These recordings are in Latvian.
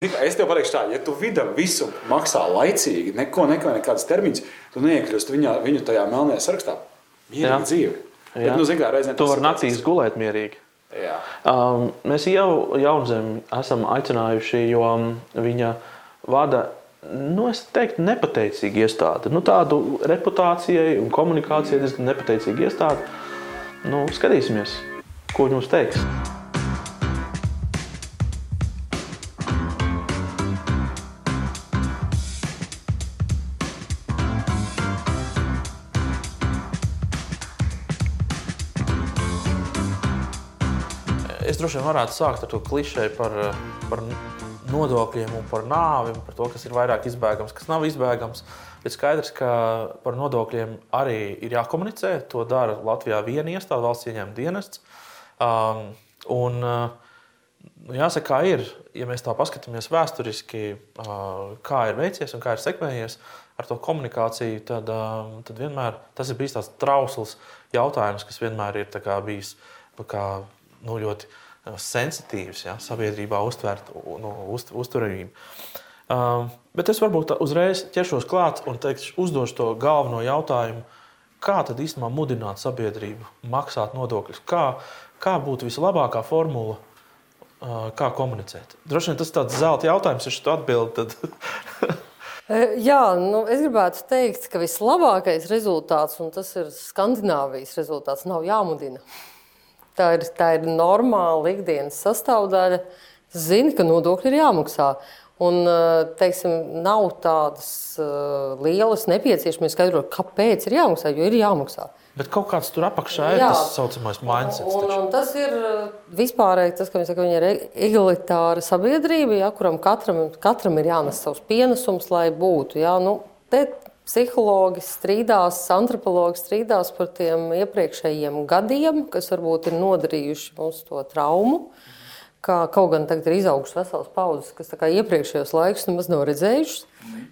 Es tev pateikšu, tā, ja tu vidam visu maksā laicīgi, neko, neko nekādas termiņas, tu neiekļūsi viņu, viņu tajā melnajā sarakstā. Mierīga dzīve. Bet, Jā. nu, zin, kā, reizēm Tu vari naktīs gulēt mierīgi. Jā. Um, mēs jau jaunzemi esam aicinājuši, jo um, viņa vada, nu, es teiktu, nepateicīgu iestādi. Nu, tādu reputācijai un komunikācijai diezgan nepateicīgu iestādi. Nu, skatīsimies, ko viņi mums teiks. Droši vien varētu sākt ar to klišeju par, par nodokļiem un par nāvi, par to, kas ir vairāk izbēgams, kas nav izbēgams. Bet skaidrs, ka par nodokļiem arī ir jākomunicē. To dara Latvijā viena iestāde, valsts ieņēmuma dienests. Um, un, uh, nu, jāsaka, kā ir, ja mēs tā paskatāmies vēsturiski, uh, kā ir veicies un kā ir sekmējies ar to komunikāciju, tad, tad vienmēr tas ir bijis tāds trausls jautājums, kas vienmēr ir bijis nu, kā, nu, ļoti sensitīvs ja, sabiedrībā uztvert, nu, uzt, uzturību. Um, bet es varbūt uzreiz ķeršos klāt un teikšu, uzdošu to galveno jautājumu. Kā tad īstenībā mudināt sabiedrību maksāt nodokļus? Kā, kā būtu vislabākā formula, uh, kā komunicēt? Droši vien tas ir tāds zelta jautājums, ja tu atbildi. Tad... E, Jā, nu, es gribētu teikt, ka vislabākais rezultāts, un tas ir Skandināvijas rezultāts, nav jāmudina. Tā ir, tā ir normāla ikdienas sastāvdaļa. Zini, ka nodokļi ir jāmaksā. Un, e, teiksim, nav tādas uh, lielas nepieciešamības skaidrot, kāpēc ir jāmaksā, jo ir jāmaksā. Bet kaut kāds tur apakšā ir Jā. tas saucamais mindset. Un, un tas ir uh, vispārēji tas, ka viņi saka, viņi ir e- egalitāra sabiedrība, ja, kuram katram, katram ir jānes savs pienesums, lai būtu. Ja, nu, te psihologi strīdās, antropologi strīdās par tiem iepriekšējiem gadiem, kas varbūt ir nodarījuši mums to traumu. Kā, kaut gan tagad ir izaugušas veselas paudzes, kas iepriekšējos laikus nemaz nav redzējušas.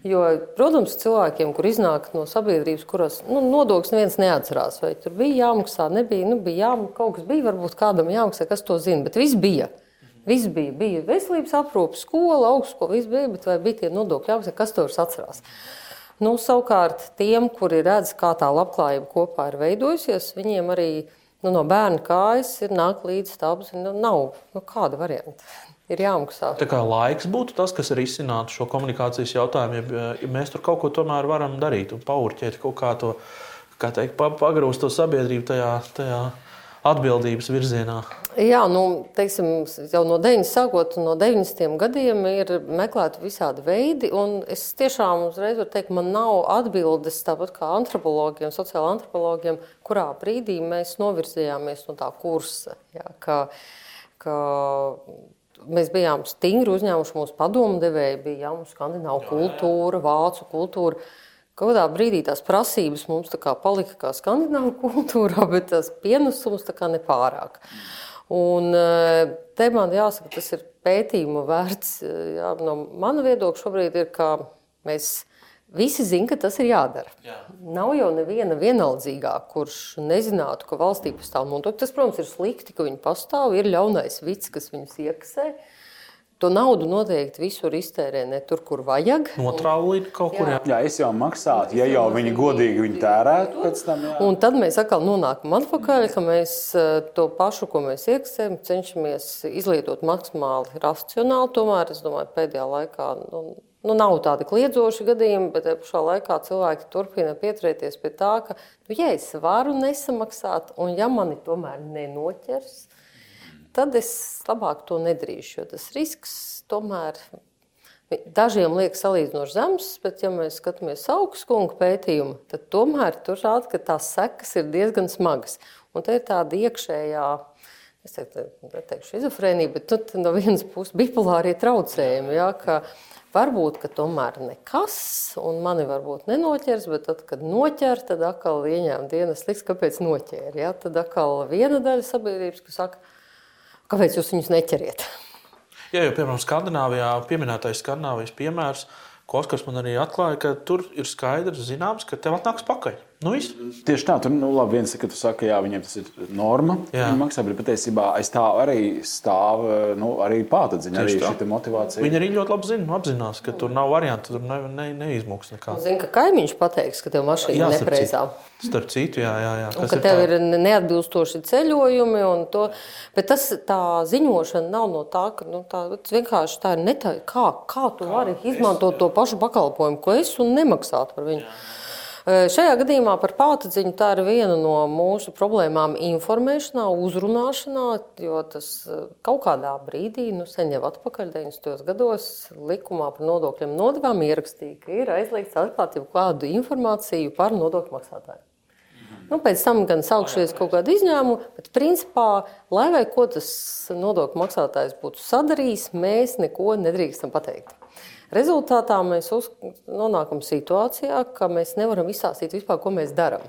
Jo, protams, cilvēkiem, kur iznāk no sabiedrības, kuras nu, nodokļus neviens neatcerās, vai tur bija jāmaksā, nebija, nu, bija jāmaksā, kaut kas bija, varbūt kādam jāmaksā, kas to zina, bet viss bija. Viss bija. Bija veselības aprūpe, skola, augstskola, viss bija, bet vai bija tie nodokļi jāmaksā, kas to vairs atcerās? Nu, savukārt, tiem, kuri redz, kā tā labklājība kopā ir veidojusies, viņiem arī nu, no bērna kājas ir nāk līdzi tādas, nu, nav nu, kāda varianta. Ir jāmaksā. Tā kā laiks būtu tas, kas risinātu šo komunikācijas jautājumu, ja, ja mēs tur kaut ko tomēr varam darīt un paurķēt kaut kā to, kā teikt, pa- pagrūst to sabiedrību tajā, tajā atbildības virzienā. Jā, nu, teiksim, jau no 90. sākot no 90. gadiem ir meklēti visādi veidi, un es tiešām uzreiz varu teikt, man nav atbildes tāpat kā antropologiem, sociāla antropologiem, kurā brīdī mēs novirzījāmies no tā kursa. Jā, ka, ka mēs bijām stingri uzņēmuši mūsu padomdevēji, bija jau mūsu skandināvu kultūra, vācu kultūra. Kaut kādā brīdī tās prasības mums tā kā palika kā skandināvu kultūrā, bet tas pienesums tā kā nepārāk. Un eh, te man jāsaka, tas ir pētījuma vērts. eh, Jā, no mana viedokļa šobrīd ir, ka mēs visi zinām, ka tas ir jādara. Jā. Nav jau neviena vienaldzīgā, kurš nezinātu, ka valstī pastāv nodokļi. Tas, protams, ir slikti, ka viņi pastāv. Ir ļaunais vids, kas viņus iekasē. To naudu noteikti visur iztērē ne tur, kur vajag. Notrālīt kaut kur. Jā. Jā, es jau maksātu, ja jau viņi godīgi viņu tērētu pēc tam. Jā. Un tad mēs atkal nonākam atpakaļ, ka mēs eh, to pašu, ko mēs iekasējam, cenšamies izlietot maksimāli racionāli. Tomēr es domāju, pēdējā laikā nu, nu, nav tādi kliedzoši gadījumi, bet pašā laikā cilvēki turpina pieturēties pie tā, ka, nu, ja es varu nesamaksāt, un ja mani tomēr nenoķers, tad es labāk to nedarīšu. Jo tas risks tomēr dažiem liekas salīdzinoši zems, bet, ja mēs skatāmies augstskolas pētījumu, tad tomēr tur rāda, ka tās sekas ir diezgan smagas. Un te ir tāda iekšējā. Es teiktu, schizofrēnija, bet nu, no vienas puses bipolārie traucējumi. Ja, ka varbūt, ka tomēr nekas, un mani varbūt nenoķers, bet tad, kad noķer, tad atkal ieņēma dienas liks, kāpēc noķēra. Ja? Tad atkal viena daļa sabiedrības, kas saka, kāpēc jūs viņus neķeriet? Jā, jo, piemēram, Skandināvijā pieminētais Skandināvijas piemērs, ko Oskars man arī atklāja, ka tur ir skaidrs, zināms, ka tev atnāks pakaļ. Nu, viss. Tieši tā, tur nu, labi, viens, ka tu saki, jā, viņiem tas ir norma, Jā. viņi maksā, bet patiesībā aiz tā arī stāv nu, arī pātadziņa, arī šī motivācija. Viņi arī ļoti labi zina, apzinās, ka tur nav variantu, tur ne, ne, neizmuks nekā. Zinu, ka kaimiņš pateiks, ka tev mašīna ir nepreizā. Starp citu, jā, jā. jā. Un Kas ka ir tev tā- ir neatbilstoši ceļojumi, un to, bet tas, tā ziņošana nav no tā, ka nu, tā, vienkārši tā ir netā, kā, kā tu vari izmantot to pašu pakalpojumu, ko es, un nemaksāt par viņu. E, Šajā gadījumā par pātadziņu tā ir viena no mūsu problēmām informēšanā, uzrunāšanā, jo tas kaut kādā brīdī, nu sen jau atpakaļ 90. gados, likumā par nodokļiem nodevām ierakstīja, ka ir aizliegts atklāt jau kādu informāciju par nodokļu maksātāju. Nu, pēc tam gan sākšies kaut kāda izņēmuma, bet principā, lai vai ko tas nodokļu maksātājs būtu sadarījis, mēs neko nedrīkstam pateikt. Rezultātā mēs uz, nonākam situācijā, ka mēs nevaram izstāstīt vispār, ko mēs darām.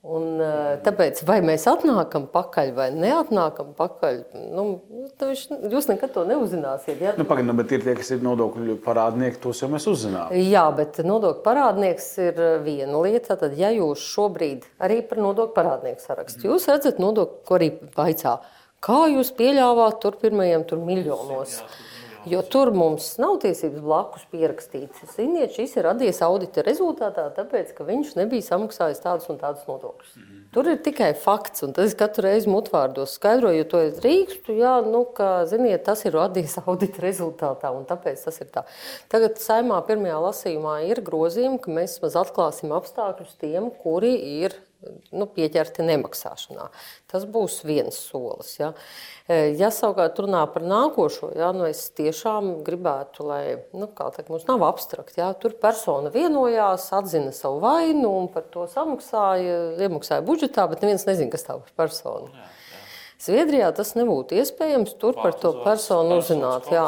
Un, eh, tāpēc, vai mēs atnākam pakaļ vai neatnākam pakaļ, nu, viņš, jūs nekad to neuzzināsiet. Ja? Nu, Pagaidām, bet ir tie, kas ir nodokļu parādnieki, tos jau mēs uzzinām. Jā, bet nodokļu parādnieks ir viena lieta. Tad, ja jūs šobrīd arī par nodokļu parādnieku sarakstu, jūs redzat nodokļu, ko arī vaicā, kā jūs pieļāvāt tur pirmajiem tur miljonos. Jo tur mums nav tiesības blakus pierakstīt. Ziniet, šis ir radies audita rezultātā, tāpēc, ka viņš nebija samaksājis tādus un tādus nodokļus. Tur ir tikai fakts, un tas katru reizi mutvārdos skaidroju, to es drīkstu. Jā, nu, ka, ziniet, tas ir radies audita rezultātā, un tāpēc tas ir tā. Tagad saimā pirmajā lasījumā ir grozījumi, ka mēs maz atklāsim apstākļus tiem, kuri ir nu, pieķerti nemaksāšanā. Tas būs viens solis. Ja, ja savukārt runā par nākošo, ja, nu, es tiešām gribētu, lai nu, teikt, mums nav abstrakt. Ja, tur persona vienojās, atzina savu vainu un par to samaksāja, iemaksāja budžetā, bet neviens nezina, kas tā par personu. Zviedrijā tas nebūtu iespējams. Tur par to personu uzzināt. Jā.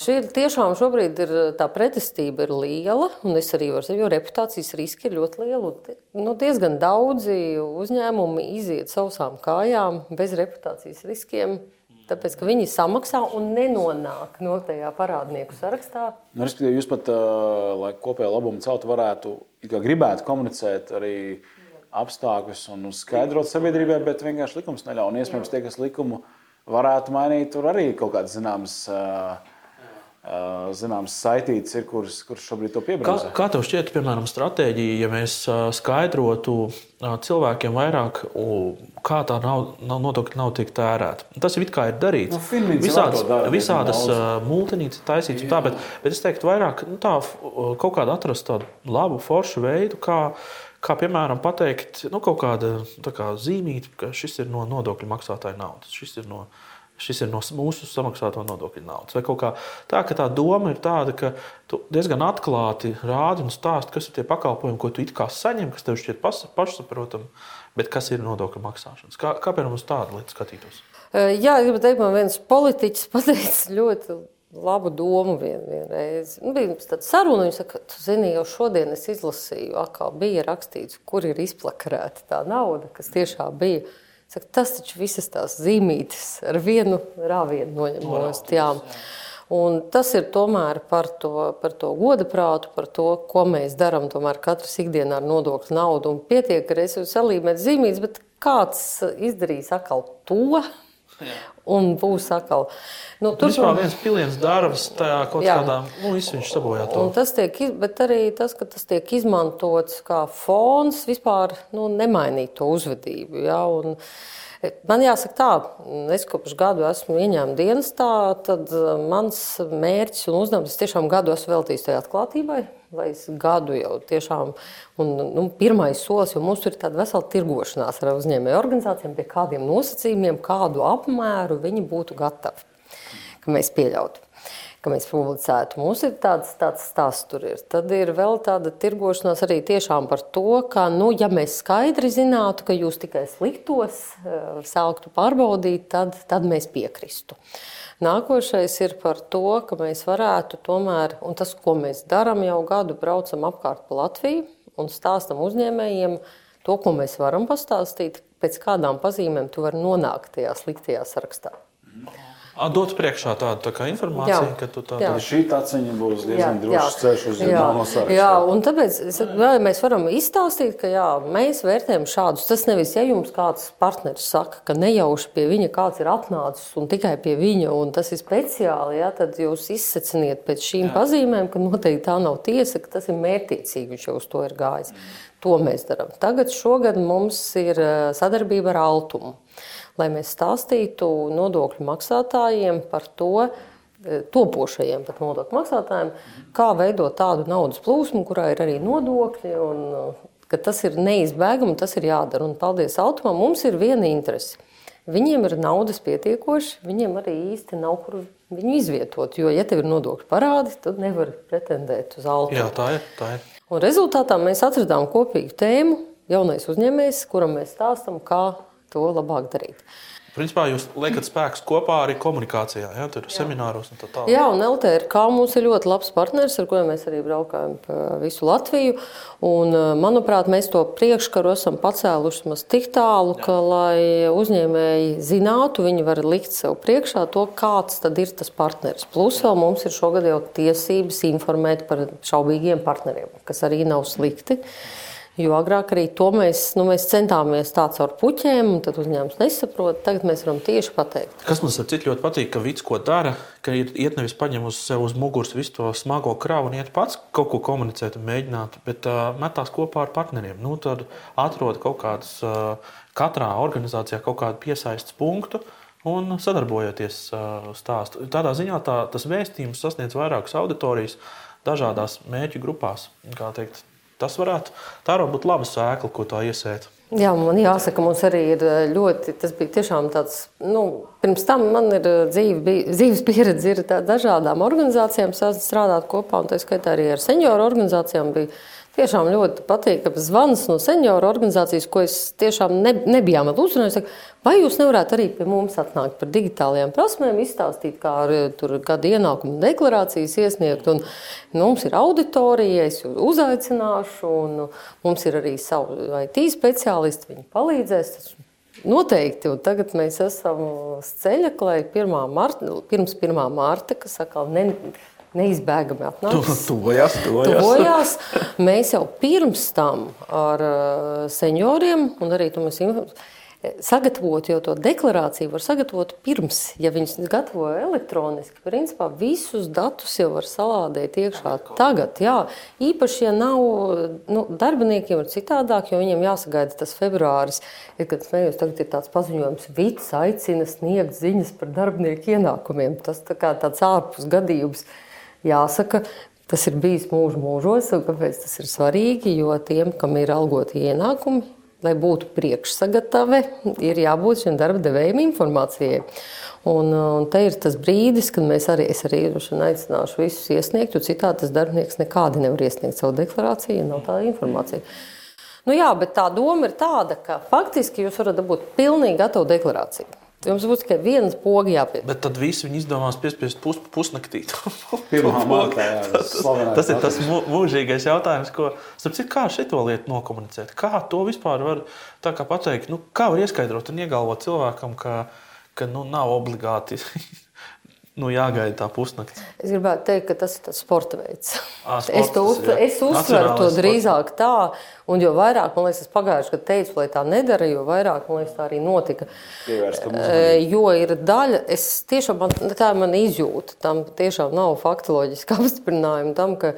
Šī ir tiešām šobrīd ir tā pretestība ir liela, un es arī varu teikt, jo reputācijas riski ir ļoti lieli. Nu, diezgan daudzi uzņēmumi iziet sausām kājām bez reputācijas riskiem. Tāpēc, ka viņi samaksā un nenonāk no tajā parādnieku sarakstā. Nu, respektīvi, jūs pat, lai kopējo labumu celtu, varētu gribētu komunicēt arī apstākļus un skaidrot sabiedrībai, bet vienkārši likums neļauj. Un iespējams, tie, kas likumu varētu mainīt, tur arī kaut kādas zināmas. Uh, uh, Zināms, saitītas ir, kuras, kuras šobrīd to Kā, piebrauc. kā tev šķiet, piemēram, stratēģija, ja mēs ā, skaidrotu ā, cilvēkiem vairāk, kā tā nav, nav nodokļa nav tiek tērēta? Tas it kā ir darīts. Nu, Finmīns jau visādas, dara visādas multinītes taisītas, tā, bet, bet es teiktu, vairāk nu, tā, kaut kādu atrast tādu labu, foršu veidu, kā, kā piemēram, pateikt, nu, kaut kāda tā kā zīmīta, ka šis ir no nodokļu maksātāja naudas. Šis ir no, Šis ir no mūsu samaksāto nodokļu naudas. Vai kaut kā tā, ka tā doma ir tāda, ka tu diezgan atklāti rādi un stāsti, kas ir tie pakalpojumi, ko tu it kā saņem, kas tev šķiet pašsaprotami, bet kas ir nodokļu maksāšanas. Kā, kā piemēram, uz tādu lietu skatītos? Jā, gribu teikt, man viens politiķis pateica ļoti labu domu vien, vienreiz. Nu, bija mums tāda saruna, viņš saka, tu zini, jau šodien es izlasīju, atkal bija rakstīts, kur ir izplakarēta tā nauda, kas tiešām bija. Saka, tas taču visas tās zīmītes ar vienu rāvienu noņemos. Un tas ir tomēr par to, par to goda prātu, par to, ko mēs darām. Tomēr katrs ikdienā ar nodokļu naudu un pietiek, ka es varu salīmēt zīmītes, bet kāds izdarīs atkal to? Un būs atkal. Nu, Tur jau viens piliens darbs, tajā kaut Jā. kādā, nu, viss viņš sabojā to. Un tas tiek, bet arī tas, ka tas tiek izmantots kā fons, vispār nu, nemainīt to uzvedību. Ja? Un, e, man jāsaka, tā, es kopš gadu esmu ieņēmis dienestā, tad e, mans mērķis un uzdevums tiešām gadu esmu veltījis tajā atklātībai. Lai es gadu jau tiešām, un nu, pirmais solis, jo mums tur ir tāda vesela tirgošanās ar uzņēmēju organizācijām, pie kādiem nosacījumiem, kādu apmēru viņi būtu gatavi ka mēs pieļautu, ka mēs publicētu. Mums ir tāds, tāds stāsts, tur ir. Tad ir vēl tāda tirgošanās arī tiešām par to, ka, nu, ja mēs skaidri zinātu, ka jūs tikai sliktos eh, sāktu pārbaudīt, tad, tad mēs piekristu. Nākošais ir par to, ka mēs varētu tomēr, un tas, ko mēs darām jau gadu, braucam apkārt pa Latviju un stāstam uzņēmējiem to, ko mēs varam pastāstīt, pēc kādām pazīmēm tu vari nonākt tajā sliktajā sarakstā. Dot priekšā tādu tā informāciju, Jā. ka tu Jā. tādu Tad šī taciņa būs diezgan Jā, drošs jā. ceļš uz Jā, zināmo sarakstu. jā, un tāpēc es- vēl mēs varam izstāstīt, ka jā, mēs vērtējam šādus. Tas nevis, ja jums kāds partneris saka, ka nejauši pie viņa kāds ir atnācis un tikai pie viņa, un tas ir speciāli, jā, tad jūs izseciniet pēc šīm jā. pazīmēm, ka noteikti tā nav tiesa, ka tas ir mērķiecīgi, viņš jau uz to ir gājis. To mēs darām. Tagad šogad mums ir eh, sadarbība ar Altumu, lai mēs stāstītu nodokļu maksātājiem par to, eh, topošajiem pat nodokļu maksātājiem, kā veidot tādu naudas plūsmu, kurā ir arī nodokļi. Un, ka tas ir neizbēgami, tas ir jādara. Un, paldies Altumam, mums ir viena interese. Viņiem ir naudas pietiekoši, viņiem arī īsti nav kur viņu izvietot. Jo, ja tev ir nodokļu parādi, tad nevar pretendēt uz Altumu. Jā, tā ir. Tā ir. Un rezultātā mēs atradām kopīgu tēmu, jaunais uzņēmējs, kuram mēs stāstām, kā to labāk darīt. Principā jūs liekat spēkus kopā arī komunikācijā, ja tur ir semināros un tā tālāk. Jā, un LTRK mums ir ļoti labs partneris, ar kuriem mēs arī braukājam pa visu Latviju. Un, eh, manuprāt, mēs to priekškaru esam pacēluši maz tik tālu, ka, lai uzņēmēji zinātu, viņi var likt sev priekšā to, kāds tad ir tas partneris. Plus vēl mums ir šogad jau tiesības informēt par šaubīgiem partneriem, kas arī nav slikti. Jo agrāk arī to mēs, nu, mēs centāmies tā caur puķiem, un tad uzņēmums nesaprot. Tagad mēs varam tieši pateikt. Kas man starp citu ļoti patīk, ka Vits ko dara, ka ir iet nevis paņem uz sev uz muguras visu to smago kravu un iet pats kaut ko komunicēt un mēģināt, bet uh, metās kopā ar partneriem. Nu, tad atrod kaut kādas, uh, katrā organizācijā kaut kādu piesaistes punktu. Un sadarbojoties uh, stāstu. Tādā ziņā tā, tas vēstījums sasniedz vairākas auditorijas dažādās mērķu grupās. Teikt, tas varētu, tā varētu būt laba sēkla, ko tā iesēt. Jā, man jāsaka, mums arī ir eh, ļoti, tas bija tiešām tāds, nu, pirms tam man ir eh, dzīve, dzīves pieredze tā, dažādām organizācijām strādāt kopā, un tā skaitā arī ar senioru organizācijām bija tiešām ļoti patīkams zvans no senioru organizācijas, ko es tiešām ne, nebijām. Saka, Vai jūs nevarētu arī pie mums atnākt par digitālajām prasmēm, izstāstīt, kā ar eh, gada ienākumu deklarācijas iesniegt? Un, nu, mums ir auditorija, es jūs uzaicināšu, un mums ir arī savi IT speciālisti, viņi palīdzēs. Tas Noteikti, un tagad mēs esam uz ceļa, lai 1. Marta, pirms 1. mārta, kas atkal ne, neizbēgami atnāks. Tuvojas, Tuvojās. Mēs jau pirms tam ar uh, senioriem, un arī to mēs info- sagatavot, jo to deklarāciju var sagatavot pirms, ja viņas gatavo elektroniski. Principā visus datus jau var salādēt iekšā tagad. Jā, īpaši, ja nav nu, darbiniekiem, ir citādāk, jo viņiem jāsagaida tas februāris. Ir, kad smējos, tagad ir tāds paziņojums, Vits aicina sniegt ziņas par darbinieku ienākumiem. Tas tā kā tāds ārpus gadījums. Jāsaka, tas ir bijis mūžu mūžos, un kāpēc tas ir svarīgi? Jo tiem, kam ir algoti ienākumi, lai būtu priekšsagatave, ir jābūt šiem darba devējiem informācijai. Un, un te ir tas brīdis, kad mēs arī, arī aicināšu visus iesniegt, jo citādi tas darbinieks nekādi nevar iesniegt savu deklarāciju, ja nav tāda informācija. Nu jā, bet tā doma ir tāda, ka faktiski jūs varat dabūt pilnīgi gatavu deklarāciju. Jums būs tikai viens pogas jāpiet. Bet tad visi viņi izdomās piespiest pus, pusnaktī. Pirmā jā, tas tas ir tas mūžīgais jautājums, ko starp citu, kā šo lietu nokomunicēt. Kā to vispār var tā kā pateikt? Nu, kā var ieskaidrot un iegalvot cilvēkam, ka, ka nu, nav obligāti nu, jāgaida tā pusnakts? Es gribētu teikt, ka tas ir tas sporta veids. Ā, sports es to jā. es uztveru to sports. drīzāk tā, un jo vairāk, man liekas, es pagājušajā gadā teicu, lai tā nedara, jo vairāk, man liekas, tā arī notika. Jo ir daļa, es tiešām, man, tā ir mana izjūta, tam tiešām nav faktoloģiski apstiprinājumi tam, ka,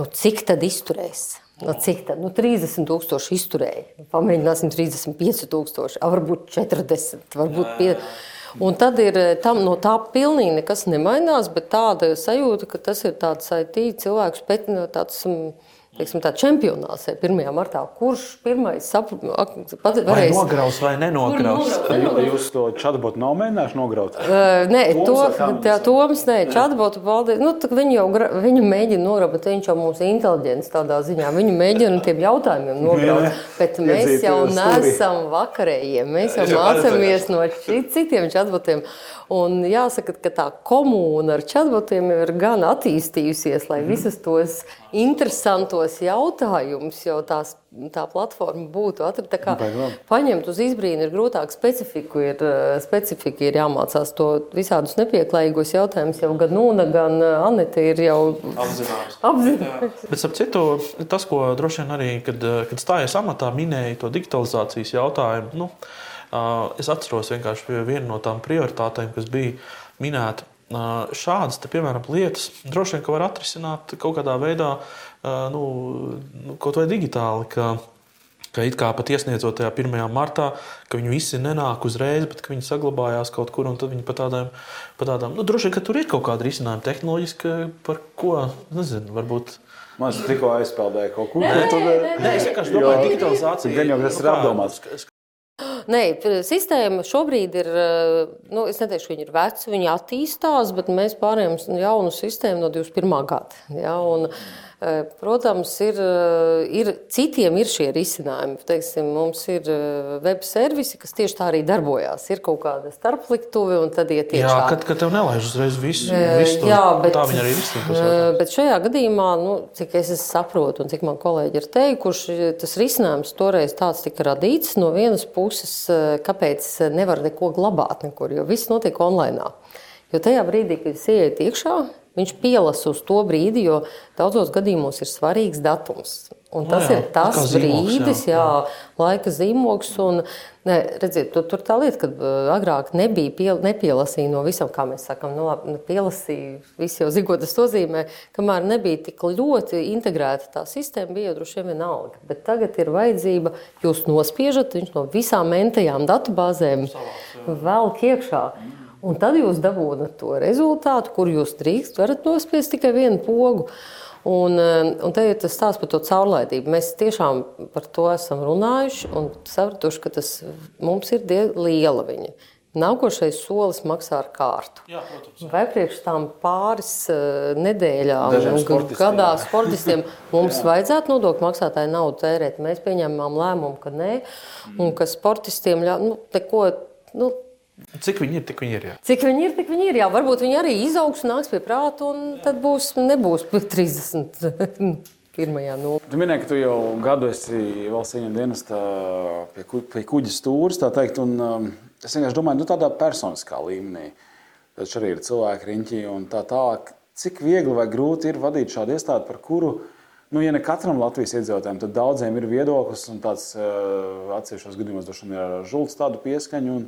nu, cik tad izturēs. Nu, cik tad? Nu, 30,000 izturēja. Pamēģināsim 35,000, varbūt 40, varbūt 50. Un tad ir eh, tam, no tā pilnīgi nekas nemainās, bet tāda sajūta, ka tas ir tāds IT cilvēks, bet no tāds. mm, Teiksim, tā čempionāts ir 1. martā. Kurš pirmais saprot, Vai varēs nograus vai jū- Jūs to čatbotu nav mēģinājuši nograut? Uh, nē, Toms to tā, Toms, nē, Čatbotu paldies. Nu, viņi jau viņu mēģina nograut, bet viņš jau mums ir inteliģents tādā ziņā. Viņu mēģina tiem jautājumiem nograut. Bet mēs jau nesam vakarējiem. Mēs jau Es jau mācāmies no citiem čatbotiem. Un jāsaka, ka tā komūna ar čatbotiem ir gan attīstījusies, lai visas tos interesantos tos jautājumus, jo tās, tā platforma būtu atrasta. Paņemt uz izbrīnu ir grūtāk, specifiku ir, eh, specifika ir jāmācās to visādus nepieklājīgos jautājumus. Jau gan Nūna, gan eh, Anita ir jau Apzināts. apzinājusi. Bet, ap citu, tas, ko droši vien arī, kad, eh, kad stājās amatā, minēja to digitalizācijas jautājumu, nu, es atceros vienkārši pie viena no tām prioritātēm, kas bija minēta. Šādas, te, piemēram, lietas droši vien ka var atrisināt kaut kādā veidā, nu, nu, kaut vai digitāli. Ka, Ka it kā pat iesniedzot tajā 1. martā, ka viņi visi nenāk uzreiz, bet viņi saglabājās kaut kur, tad viņi pa tādām, pa tādām nu, droši vien, ka tur ir kaut kāda risinājuma tehnoloģiski, par ko, nezinu, varbūt. Man liekas, tikko aizpeldēja kaut ko Nē, tādu. nē, Nē, es vienkārši domāju, ka digitalizācija Gan jau tas nu ir apdomāts. Nē, sistēma šobrīd ir, eh, nu, es neteikšu, viņi ir veci, viņi attīstās, bet mēs pārējām jaunu sistēmu no 21. gada. Ja, un, eh, protams, ir, eh, ir, citiem ir šie risinājumi. Teiksim, mums ir eh, web servisi, kas tieši tā arī darbojās. Ir kaut kāda starpliktuve, un tad iet Jā, iekšā. kad, kad tev nelaiž uzreiz visu, Eh, visu to, jā, bet- tā viņi arī risina. Eh, Bet šajā gadījumā, nu, cik es saprotu, un cik man kolēģi ir teikuši, tas risinājums toreiz tāds tika radīts. No vienas puses, eh, kāpēc nevar neko glabāt, nekur, jo viss notiek online. Jo tajā brīdī, kad es ieeju iekšā, viņš pielasa uz to brīdi, jo daudzos gadījumos ir svarīgs datums. Un tas jā, ir tas kā zīmogs, brīdis, jā, jā, laika zīmogs. Un, ne, redziet, tur, tur tā lieta, ka uh, agrāk nebija pie, nepielasīja no visam, kā mēs sakām, nu, labi, nu, pielasīja visi jau zigotas to zīmē, kamēr nebija tik ļoti integrēta tā sistēma, bija droši vien vienalga. Bet tagad ir vajadzība, jūs nospiežat, viņš no visām mentajām datubāzēm velk iekšā. Un tad jūs dabūjat to rezultātu, kur jūs drīkst, varat nospiest tikai vienu pogu. Un, eh, un te ir tas stāsts par to caurlaidību. Mēs tiešām par to esam runājuši un sapratuši, ka tas mums ir liela viņa. Nākošais solis maksā ar kārtu. Jā, protams. Vai priekš tam pāris uh, nedēļām, sportistiem. gadā sportistiem mums vajadzētu nodokļu maksātāju naudu tērēt? Mēs pieņēmām lēmumu, ka nē, un ka sportistiem ļauj, nu, neko. Nu, Cik viņi ir, tik viņi ir. Jā. Cik viņi ir, tik viņi ir. Jā, varbūt viņi arī izaugs, nāks pie prāta, un tad būs, nebūs 30. pirmajā nulē. Tu minēji, ka tu jau gadu esi valsts ieņem dienestā pie, ku- pie kuģa stūres, tā teikt. Un, um, es vienkārši domāju, nu, tādā personiskā līmenī. Tad arī ir cilvēki riņķi un tā tālāk. Cik viegli vai grūti ir vadīt šādu iestādi, par kuru, nu, ja ne katram Latvijas iedzīvotājam, tad daudziem ir viedoklis un tāds uh, atsevišķos gadījumos droši vien ir žults tādu pieskaņu. Un,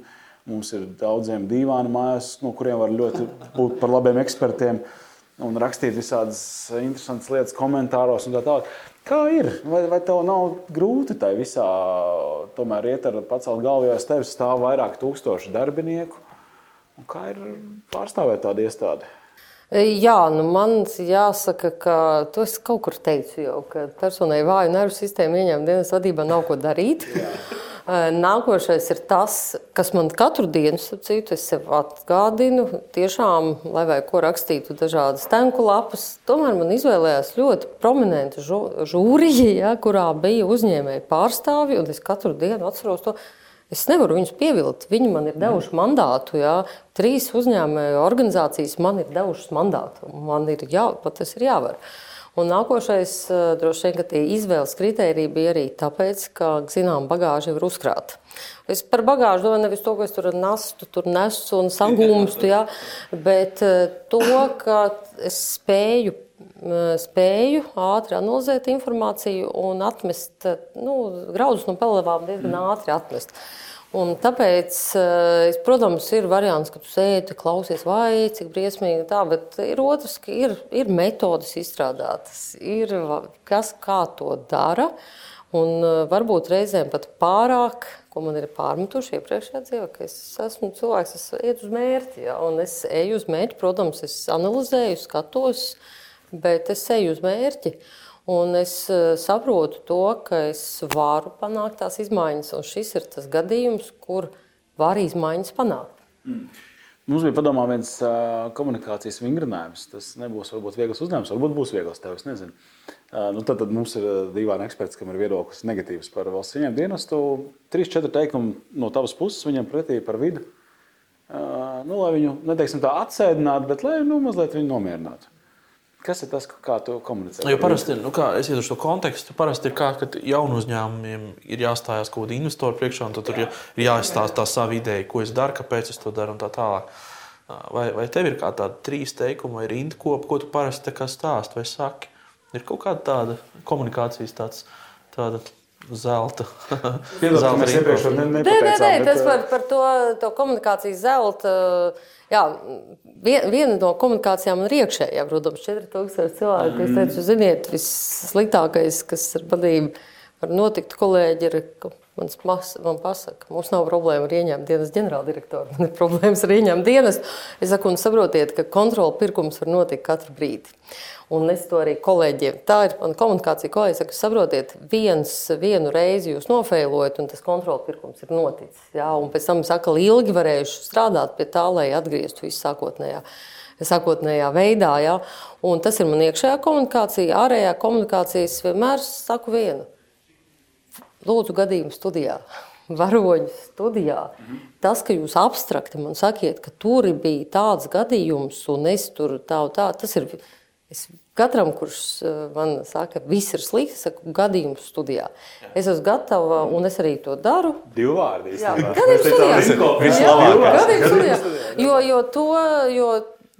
Mums ir daudziem dīvaini mājās, no kuriem var ļoti būt par labiem ekspertiem un rakstīt visādas interesantas lietas komentāros un tā tālāk. Kā ir? Vai, vai tev nav grūti tai visā tomēr iet ar pacelt galvu, jo aiz tevis stāv vairāk tūkstoši darbinieku? Un kā ir pārstāvēt tādu iestādi? Jā, nu man jāsaka, ka to es kaut kur teicu jau, ka personai vāju nervu sistēmu ieņēmuma dienas vadībā nav ko darīt. Nākošais ir tas, kas man katru dienu, citu, es sev atgādinu, tiešām, lai vai ko rakstītu dažādas tenku lapas, tomēr man izvēlējās ļoti prominenta žūrija, ja, kurā bija uzņēmēji pārstāvji, un es katru dienu atceros to. Es nevaru viņus pievilkt. Viņi man ir devuši mandātu. Jā. Trīs uzņēmēju organizācijas man ir devušas mandātu. Man ir jā, ir jāvar. Un nākošais, eh, droši vien, ka tie izvēles kritēriji bija arī tāpēc, ka, zinām, bagāža ir uzkrāta. Es par bagāžu domāju nevis to, ko es tur nesu, tur nesu un sagūmstu, jā, bet eh, to, ka es spēju eh, spēju ātri analizēt informāciju un atmest nu, graudus no pelavām diezgan ātri atmest. Un tāpēc, eh, es, protams, ir variants, ka tu sēdi, klausies, vai cik briesmīgi tā, bet ir otrs, ka ir, ir metodas izstrādātas, ir kas kā to dara. Un eh, varbūt reizēm pat pārāk, ko man ir pārmetuši iepriekšējā dzīvē, ka es esmu cilvēks, kas iet uz mērķi. Ja, un es eju uz mērķi, protams, es analizēju, skatos, bet es eju uz mērķi. Un es eh, saprotu to, ka es varu panākt tās izmaiņas, un šis ir tas gadījums, kur var izmaiņas panākt. Mums bija padomā viens ā, komunikācijas vingrinājums. Tas nebūs varbūt viegls uzdevums, varbūt būs viegls tev. Es nezinu. Ā, Nu, tad, tad mums ir divi eksperti, kam ir viedoklis negatīvs par valsts ieņēmumu dienestu. Trīs, četri teikumi no tavas puses viņam pretī par vidu. Ā, Nu, lai viņu neteiksim, tā atsēdinātu, bet lai nu, mazliet viņu nomierinātu. Kas ir tas, kā tu komunicē? Jo parasti, nu kā, es iedošu to kontekstu, parasti ir tā, ka jaunu uzņēmumiem ir jāstājās kaut kāda investora priekšā, un tur ir jāizstāsta tā sava ideja, ko es daru, kāpēc es to daru un tā tālāk. Vai, vai tev ir kāda trīs teikuma vai rindkopa, ko tu parasti stāsti vai saki? Ir kaut kāda tāda komunikācijas tāds, tāda zelta. zelta mēs iepriekš ne, nē, nē, nē, tas par, par to, to komunikācijas zelta. Jā, viena no komunikācijām ir iekšējā, protams, 4000 cilvēku. Es teicu, ziniet, vissliktākais, kas ar vadību var notikt, kolēģi, ir, ka Mans mas, man pasaka, mums nav problēma ar ieņēmumu dienas ģenerāldirektoru. Man ir problēmas ar ieņēmumu dienas. Es saku, un saprotiet, ka kontrola pirkums var notikt katru brīdi. Un es to arī kolēģiem. Tā ir mana komunikācija. Kolēģi saka, saprotiet, viens, vienu reizi jūs nofēlojat, un tas kontrola pirkums ir noticis. Jā, un pēc tam es atkal ilgi varēšu strādāt pie tā, lai atgrieztu visu sākotnējā sākotnējā veidā. Ja? Un tas ir man iekšējā komunikācija, ārējā komunikācija. Es vienmēr saku vienu lūdzu gadījumu studijā. Varoņu studijā. Tas, ka jūs abstrakti man sakiet, ka tur bija tāds gadījums, un es tur tā un tā, tas ir. Es katram, kurš eh, man saka, ka viss ir slikti, saku, gadījums studijā. Jā. Es esmu gatava, un es arī to daru. Divu vārdu. Jā, gadījums studijā. Gadījums studijā. Jo, jo to, jo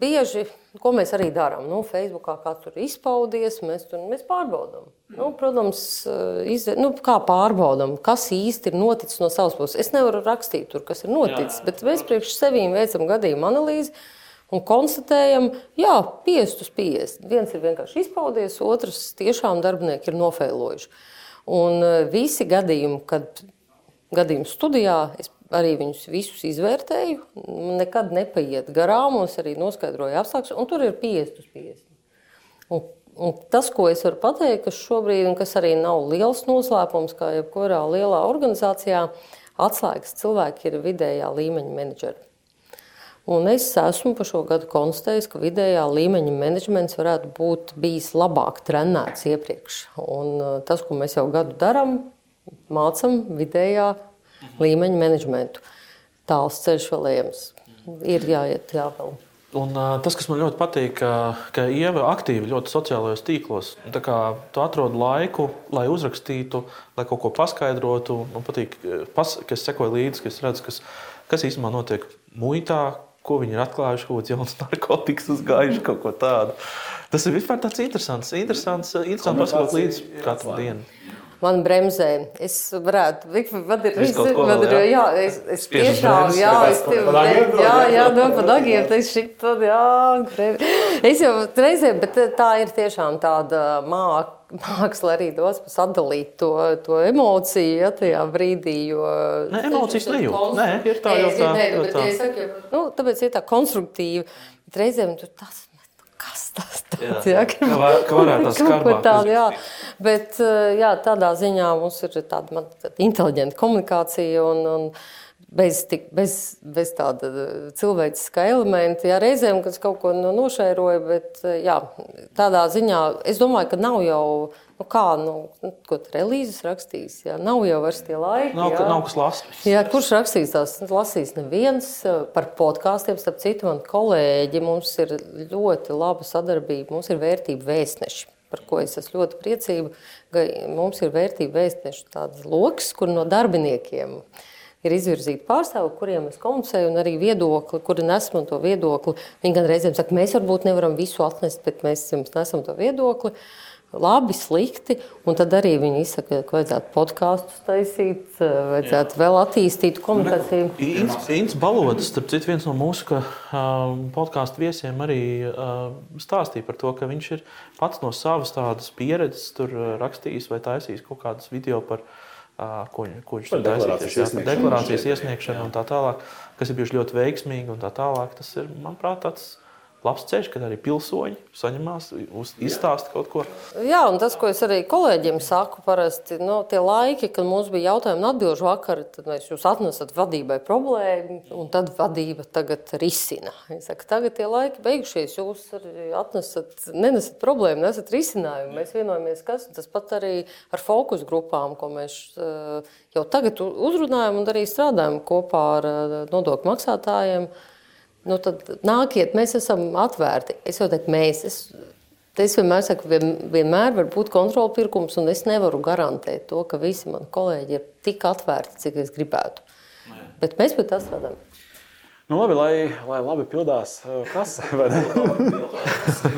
bieži Ko mēs arī darām? Nu, Facebookā kāds tur izpaudies, mēs tur mēs pārbaudām. Nu, protams, eh, izve, nu, kā pārbaudām, kas īsti ir noticis no savas puses. Es nevaru rakstīt, tur, kas ir noticis, jā, jā. bet mēs priekš sevīm veicam gadījumu analīzi. Un konstatējam, ka 50 uz 50. Viens ir vienkārši izpaudies, otrs tiešām darbinieki ir nofēlojuši. Un eh, visi gadījumi, kad gadījuma studijā es arī viņus visus izvērtēju. Nekad nepaiet garām, un es arī noskaidroju apstākļus, un tur ir 50 uz 50. Un, un tas, ko es varu pateikt, kas šobrīd, un kas arī nav liels noslēpums, kā jebkurā lielā organizācijā, atslēgas cilvēki ir vidējā līmeņa menedžeri. Un es esmu par šo gadu konstatējis, ka vidējā līmeņa menedžments varētu būt bijis labāk trenēts iepriekš. Un uh, tas, ko mēs jau gadu darām, mācām vidējā līmeņa menedžmentu. Tāls ceļš vēl ejams. Ir jāiet jā, vēl. Un, uh, tas, kas man ļoti patīk, ka, ka Ieva aktīvi ļoti sociālajos tīklos. Tu atrod laiku, lai uzrakstītu, lai kaut ko paskaidrotu. Man patīk, pas, ka es sekoju līdzi, ka es redzu, kas, kas īstenībā notiek muitā, ko viņi ir atklājuši, ko jaunas narkotikas uzgājuši, kaut ko tādu. Tas ir vispār tāds interesants, interesants, interesants paskatīt līdzi katru dienu man bremzē. Es varētu, man ir, es, man ir, jā, es, es tiešām, jā, es tev, jā, jā, no pa dagiem, es šit, jā, es jau reizēm, bet tā ir tiešām tāda māka māksla arī dos sadalīt to, to emociju ja, tajā brīdī. Jo, ne, emocijas nejūt. Nē, ir tā jau tā. Nē, bet, tā. Ja saku, nu, tāpēc ir tā konstruktīva. Bet reizēm tur tas kas tas tāds ir. Ka, var, ka varētu tas kaut tādu, jā. Bet jā, tādā ziņā mums ir tāda, man, inteliģenta komunikācija un, un bez, tik, bez, bez tāda cilvēciska elementa. Jā, reizēm, kad es kaut ko nošēroju, bet jā, tādā ziņā es domāju, ka nav jau Nu, kā, nu, nu ko tur relīzes rakstīs? Jā? Nav jau vairs tie laiki. Nav, jā. nav kas lasīs. Jā, kurš rakstīs tās? Lasīs neviens par podkāstiem. Starp citu, man kolēģi, mums ir ļoti laba sadarbība. Mums ir vērtība vēstneši, par ko es esmu ļoti priecīga. Mums ir vērtība vēstneši tāds lokus, kur no darbiniekiem ir izvirzīti pārstāvji, kuriem es komunicēju, un arī viedokli, kuri nesmu to viedokli. Viņi gan reizēm saka, mēs varbūt nevaram visu atnest, bet mēs jums nesam to viedokli. Labi, slikti. Un tad arī viņi izsaka, ka vajadzētu podkāstus taisīt, vajadzētu Jā. vēl attīstīt komunikāciju. Inns Balodas, starp citu, viens no mūsu uh, podkāstu viesiem arī uh, stāstīja par to, ka viņš ir pats no savas tādas pieredzes tur rakstījis vai taisījis kaut kādus video par uh, ko, ko viņš tur taisīja. Par deklarācijas iesniegšanu un tā tālāk, kas ir bijuši ļoti veiksmīgi un tā tālāk. Tas ir, manuprāt, tāds labs ceļš, kad arī pilsoņi saņemās, izstāsta kaut ko. Jā, un tas, ko es arī kolēģiem saku, parasti no, nu, tie laiki, kad mums bija jautājumi un atbildžu vakar, tad mēs jūs atnesat vadībai problēmu, un tad vadība tagad risina. Viņi saka, tagad tie laiki beigušies, jūs atnesat, nenesat problēmu, nesat risinājumu. Mēs vienojamies, kas tas pat arī ar fokus grupām, ko mēs eh, jau tagad uzrunājam un arī strādājam kopā ar eh, nodokļu maksātājiem. Nu, tad nākiet, mēs esam atvērti. Es jau teiktu, mēs. Es, Es vienmēr saku, vien, vienmēr var būt kontrola pirkums, un es nevaru garantēt to, ka visi mani kolēģi ir tik atvērti, cik es gribētu. Bet mēs pie tā strādājam. Nu, labi, lai, lai labi pildās uh, kasa. vai ne?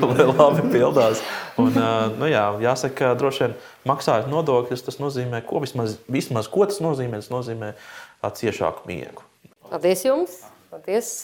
lai labi pildās. Un, ā, nu jā, jāsaka, ka droši vien maksājot nodokļus, tas nozīmē, ko vismaz, vismaz ko tas nozīmē. Tas nozīmē ciešāku miegu. Paldies jums! Paldies!